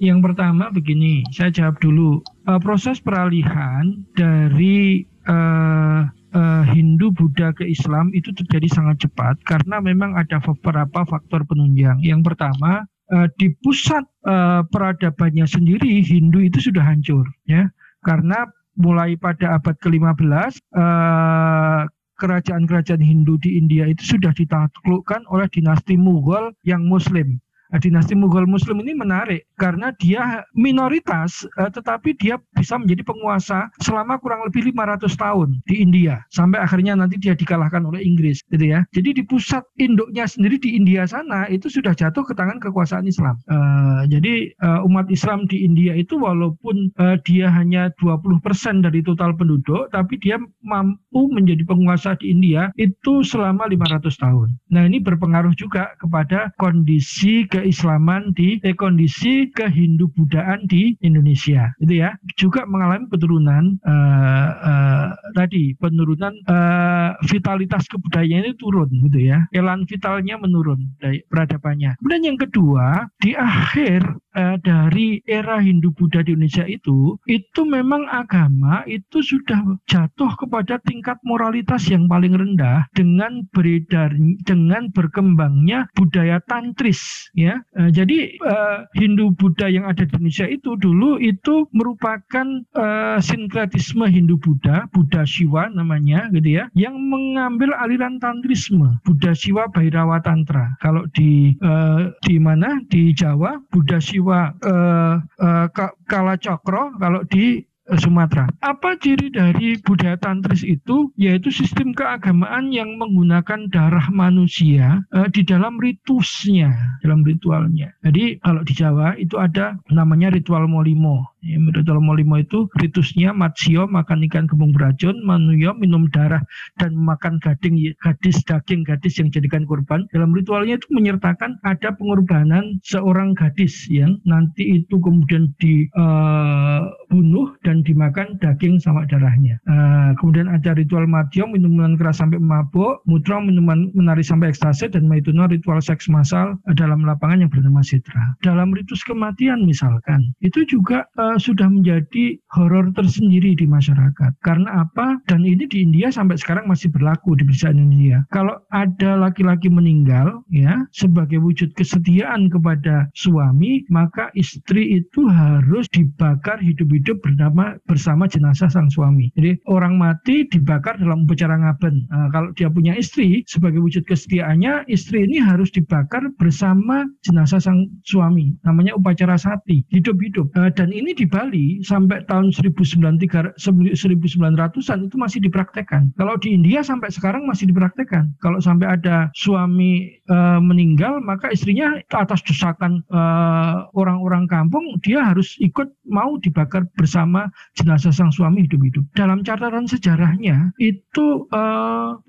Yang pertama begini, saya jawab dulu. Uh, proses peralihan dari uh, uh, Hindu, Buddha ke Islam itu terjadi sangat cepat karena memang ada beberapa faktor penunjang. Yang pertama, uh, di pusat uh, peradabannya sendiri Hindu itu sudah hancur, ya, karena mulai pada abad ke-15 uh, kerajaan-kerajaan Hindu di India itu sudah ditaklukkan oleh dinasti Mughal yang Muslim. Nah, dinasti Mughal Muslim ini menarik karena dia minoritas uh, tetapi dia bisa menjadi penguasa selama kurang lebih 500 tahun di India sampai akhirnya nanti dia dikalahkan oleh Inggris gitu ya. Jadi di pusat induknya sendiri di India sana itu sudah jatuh ke tangan kekuasaan Islam. Uh, jadi uh, umat Islam di India itu walaupun uh, dia hanya 20% dari total penduduk tapi dia mampu menjadi penguasa di India itu selama 500 tahun. Nah, ini berpengaruh juga kepada kondisi ke keislaman di eh, kondisi kehindu budaan di Indonesia itu ya. Juga mengalami penurunan uh, uh, tadi penurunan uh, vitalitas kebudayaan itu turun gitu ya. Elan vitalnya menurun dari peradabannya. Kemudian yang kedua di akhir uh, dari era Hindu Buddha di Indonesia itu itu memang agama itu sudah jatuh kepada tingkat moralitas yang paling rendah dengan beredar dengan berkembangnya budaya tantris ya. Uh, jadi uh, Hindu Buddha yang ada di Indonesia itu dulu itu merupakan uh, sinkretisme Hindu Buddha, Buddha Siwa namanya gitu ya, yang mengambil aliran tantrisme, Buddha Siwa Bhairawa Tantra. Kalau di uh, di mana di Jawa Buddha Siwa uh, uh, Kala Cokro, kalau di Sumatera. Apa ciri dari budaya tantris itu? Yaitu sistem keagamaan yang menggunakan darah manusia uh, di dalam ritusnya, dalam ritualnya. Jadi kalau di Jawa itu ada namanya ritual molimo. Ya, ritual molimo itu ritusnya matsio makan ikan kembung beracun, manuyo minum darah dan makan gading gadis daging gadis yang jadikan korban. Dalam ritualnya itu menyertakan ada pengorbanan seorang gadis yang nanti itu kemudian dibunuh uh, dan dimakan daging sama darahnya. Uh, kemudian ada ritual matio minuman keras sampai mabuk, mutra minuman menari sampai ekstase dan maituno ritual seks massal dalam lapangan yang bernama sitra. Dalam ritus kematian misalkan itu juga uh, sudah menjadi horor tersendiri di masyarakat. Karena apa? Dan ini di India sampai sekarang masih berlaku di perusahaan India. Kalau ada laki-laki meninggal ya sebagai wujud kesetiaan kepada suami, maka istri itu harus dibakar hidup-hidup bernama bersama jenazah sang suami. Jadi orang mati dibakar dalam upacara ngaben. Nah, kalau dia punya istri sebagai wujud kesetiaannya, istri ini harus dibakar bersama jenazah sang suami. Namanya upacara sati, hidup-hidup. Nah, dan ini di Bali sampai tahun 1900-an itu masih dipraktekkan. Kalau di India sampai sekarang masih dipraktekkan. Kalau sampai ada suami e, meninggal, maka istrinya atas desakan eh, orang-orang kampung dia harus ikut mau dibakar bersama jenazah sang suami hidup-hidup. Dalam catatan sejarahnya itu e,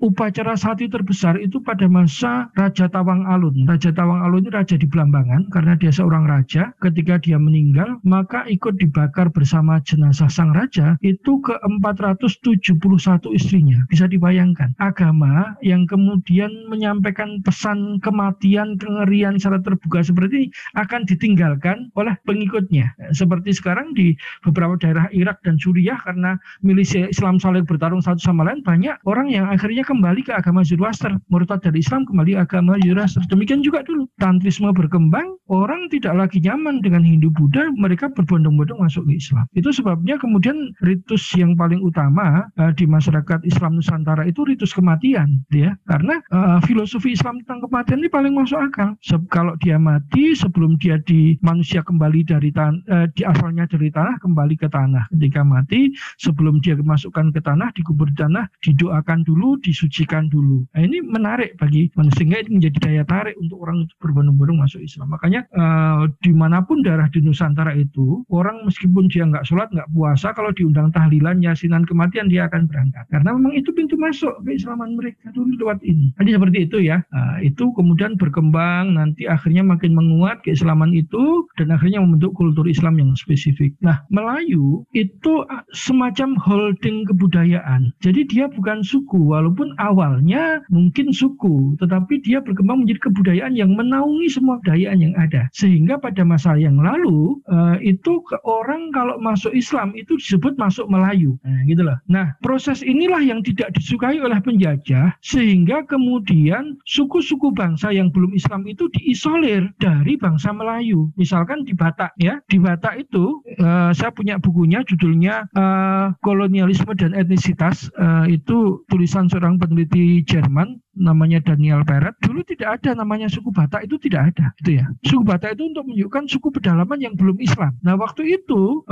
upacara sati terbesar itu pada masa Raja Tawang Alun. Raja Tawang Alun ini raja di Belambangan karena dia seorang raja. Ketika dia meninggal, maka ikut dibakar bersama jenazah sang raja itu ke 471 istrinya. Bisa dibayangkan. Agama yang kemudian menyampaikan pesan kematian, kengerian secara terbuka seperti ini akan ditinggalkan oleh pengikutnya. Seperti sekarang di beberapa daerah Irak dan Suriah karena milisi Islam saling bertarung satu sama lain banyak orang yang akhirnya kembali ke agama Zoroaster. Murtad dari Islam kembali ke agama Zoroaster. Demikian juga dulu. Tantrisme berkembang, orang tidak lagi nyaman dengan Hindu Buddha, mereka berbondong-bondong masuk ke Islam. Itu sebabnya kemudian ritus yang paling utama uh, di masyarakat Islam Nusantara itu ritus kematian, ya. Karena uh, filosofi Islam tentang kematian ini paling masuk akal. Se kalau dia mati sebelum dia di manusia kembali dari tan uh, di asalnya dari tanah kembali ke tanah. Ketika mati sebelum dia dimasukkan ke tanah dikubur di tanah didoakan dulu, disucikan dulu. Nah, ini menarik bagi sehingga ini menjadi daya tarik untuk orang berbondong-bondong masuk Islam. Makanya uh, di mana pun daerah di Nusantara itu orang meskipun dia nggak sholat, nggak puasa, kalau diundang tahlilan, yasinan kematian dia akan berangkat. Karena memang itu pintu masuk keislaman mereka dulu lewat ini. Jadi seperti itu ya. Nah, itu kemudian berkembang, nanti akhirnya makin menguat keislaman itu, dan akhirnya membentuk kultur Islam yang spesifik. Nah, Melayu itu semacam holding kebudayaan. Jadi dia bukan suku, walaupun awalnya mungkin suku, tetapi dia berkembang menjadi kebudayaan yang menaungi semua kebudayaan yang ada. Sehingga pada masa yang lalu uh, itu orang kalau masuk Islam itu disebut masuk Melayu. Nah, gitu loh. Nah, proses inilah yang tidak disukai oleh penjajah sehingga kemudian suku-suku bangsa yang belum Islam itu diisolir dari bangsa Melayu. Misalkan di Batak ya, di Batak itu uh, saya punya bukunya judulnya uh, Kolonialisme dan Etnisitas uh, itu tulisan seorang peneliti Jerman namanya Daniel Peret dulu tidak ada namanya suku Batak itu tidak ada gitu ya. Suku Batak itu untuk menunjukkan suku pedalaman yang belum Islam. Nah waktu itu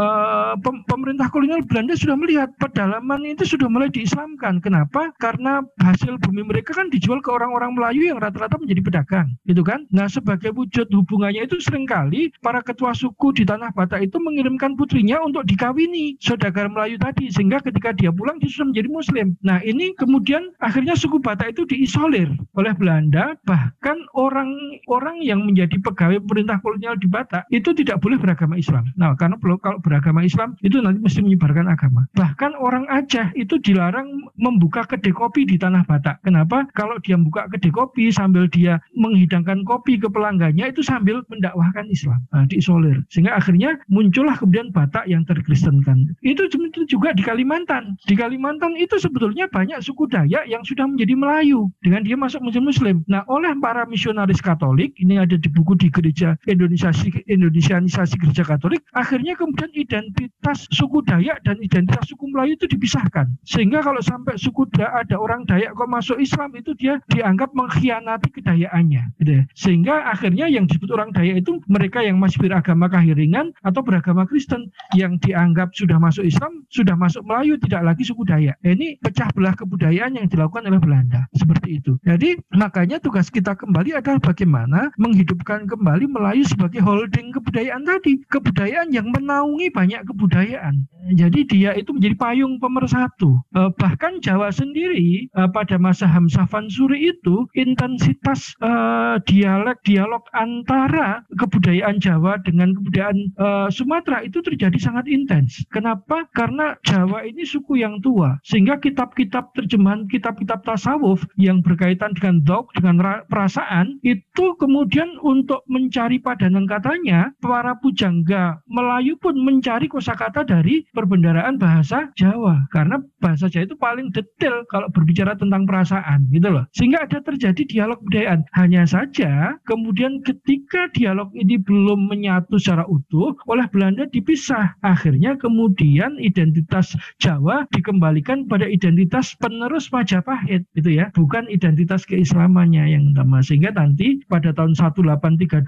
pem pemerintah kolonial Belanda sudah melihat pedalaman itu sudah mulai diislamkan. Kenapa? Karena hasil bumi mereka kan dijual ke orang-orang Melayu yang rata-rata menjadi pedagang gitu kan? Nah sebagai wujud hubungannya itu sering kali para ketua suku di tanah Batak itu mengirimkan putrinya untuk dikawini saudagar Melayu tadi sehingga ketika dia pulang dia sudah menjadi muslim. Nah ini kemudian akhirnya suku Batak itu di diisolir oleh Belanda bahkan orang-orang yang menjadi pegawai pemerintah kolonial di Batak itu tidak boleh beragama Islam. Nah karena kalau beragama Islam itu nanti mesti menyebarkan agama. Bahkan orang Aceh itu dilarang membuka kedai kopi di tanah Batak. Kenapa? Kalau dia membuka kedai kopi sambil dia menghidangkan kopi ke pelanggannya itu sambil mendakwahkan Islam. Nah, diisolir. Sehingga akhirnya muncullah kemudian Batak yang terkristenkan. Itu juga di Kalimantan. Di Kalimantan itu sebetulnya banyak suku Dayak yang sudah menjadi Melayu dengan dia masuk muslim muslim. Nah, oleh para misionaris Katolik, ini ada di buku di gereja Indonesia Indonesianisasi gereja Katolik, akhirnya kemudian identitas suku Dayak dan identitas suku Melayu itu dipisahkan. Sehingga kalau sampai suku Dayak ada orang Dayak kok masuk Islam itu dia dianggap mengkhianati kedayaannya. Gitu ya. Sehingga akhirnya yang disebut orang Dayak itu mereka yang masih beragama kahiringan atau beragama Kristen yang dianggap sudah masuk Islam, sudah masuk Melayu, tidak lagi suku Dayak. Ini pecah belah kebudayaan yang dilakukan oleh Belanda. Seperti itu. Jadi makanya tugas kita kembali adalah bagaimana menghidupkan kembali Melayu sebagai holding kebudayaan tadi. Kebudayaan yang menaungi banyak kebudayaan. Jadi dia itu menjadi payung pemersatu. Eh, bahkan Jawa sendiri eh, pada masa Hamzah Fansuri itu intensitas eh, dialek-dialog antara kebudayaan Jawa dengan kebudayaan Sumatera itu terjadi sangat intens. Kenapa? Karena Jawa ini suku yang tua. Sehingga kitab-kitab terjemahan kitab-kitab tasawuf yang berkaitan dengan dok, dengan perasaan, itu kemudian untuk mencari padanan katanya, para pujangga Melayu pun mencari kosakata dari perbendaraan bahasa Jawa. Karena bahasa Jawa itu paling detail kalau berbicara tentang perasaan, gitu loh. Sehingga ada terjadi dialog budayaan. Hanya saja, kemudian ketika dialog ini belum menyatu secara utuh, oleh Belanda dipisah. Akhirnya kemudian identitas Jawa dikembalikan pada identitas penerus Majapahit, gitu ya. Bukan identitas keislamannya yang utama sehingga nanti pada tahun 1832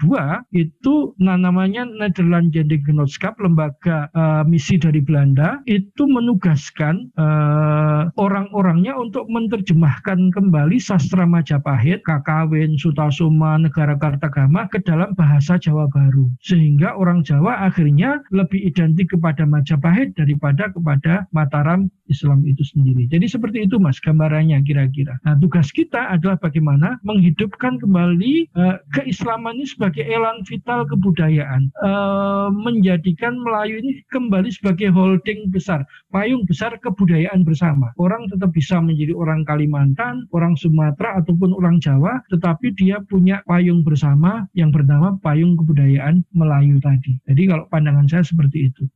itu nah namanya Nederland Genootschap lembaga uh, misi dari Belanda itu menugaskan uh, orang-orangnya untuk menerjemahkan kembali sastra Majapahit, Kakawin, Sutasoma, Negara Kartagama ke dalam bahasa Jawa Baru sehingga orang Jawa akhirnya lebih identik kepada Majapahit daripada kepada Mataram Islam itu sendiri. Jadi seperti itu Mas gambarannya kira-kira. Nah, tugas kita adalah bagaimana menghidupkan kembali uh, keislaman ini sebagai elan vital kebudayaan, uh, menjadikan Melayu ini kembali sebagai holding besar, payung besar kebudayaan bersama. Orang tetap bisa menjadi orang Kalimantan, orang Sumatera ataupun orang Jawa, tetapi dia punya payung bersama yang bernama payung kebudayaan Melayu tadi. Jadi kalau pandangan saya seperti itu.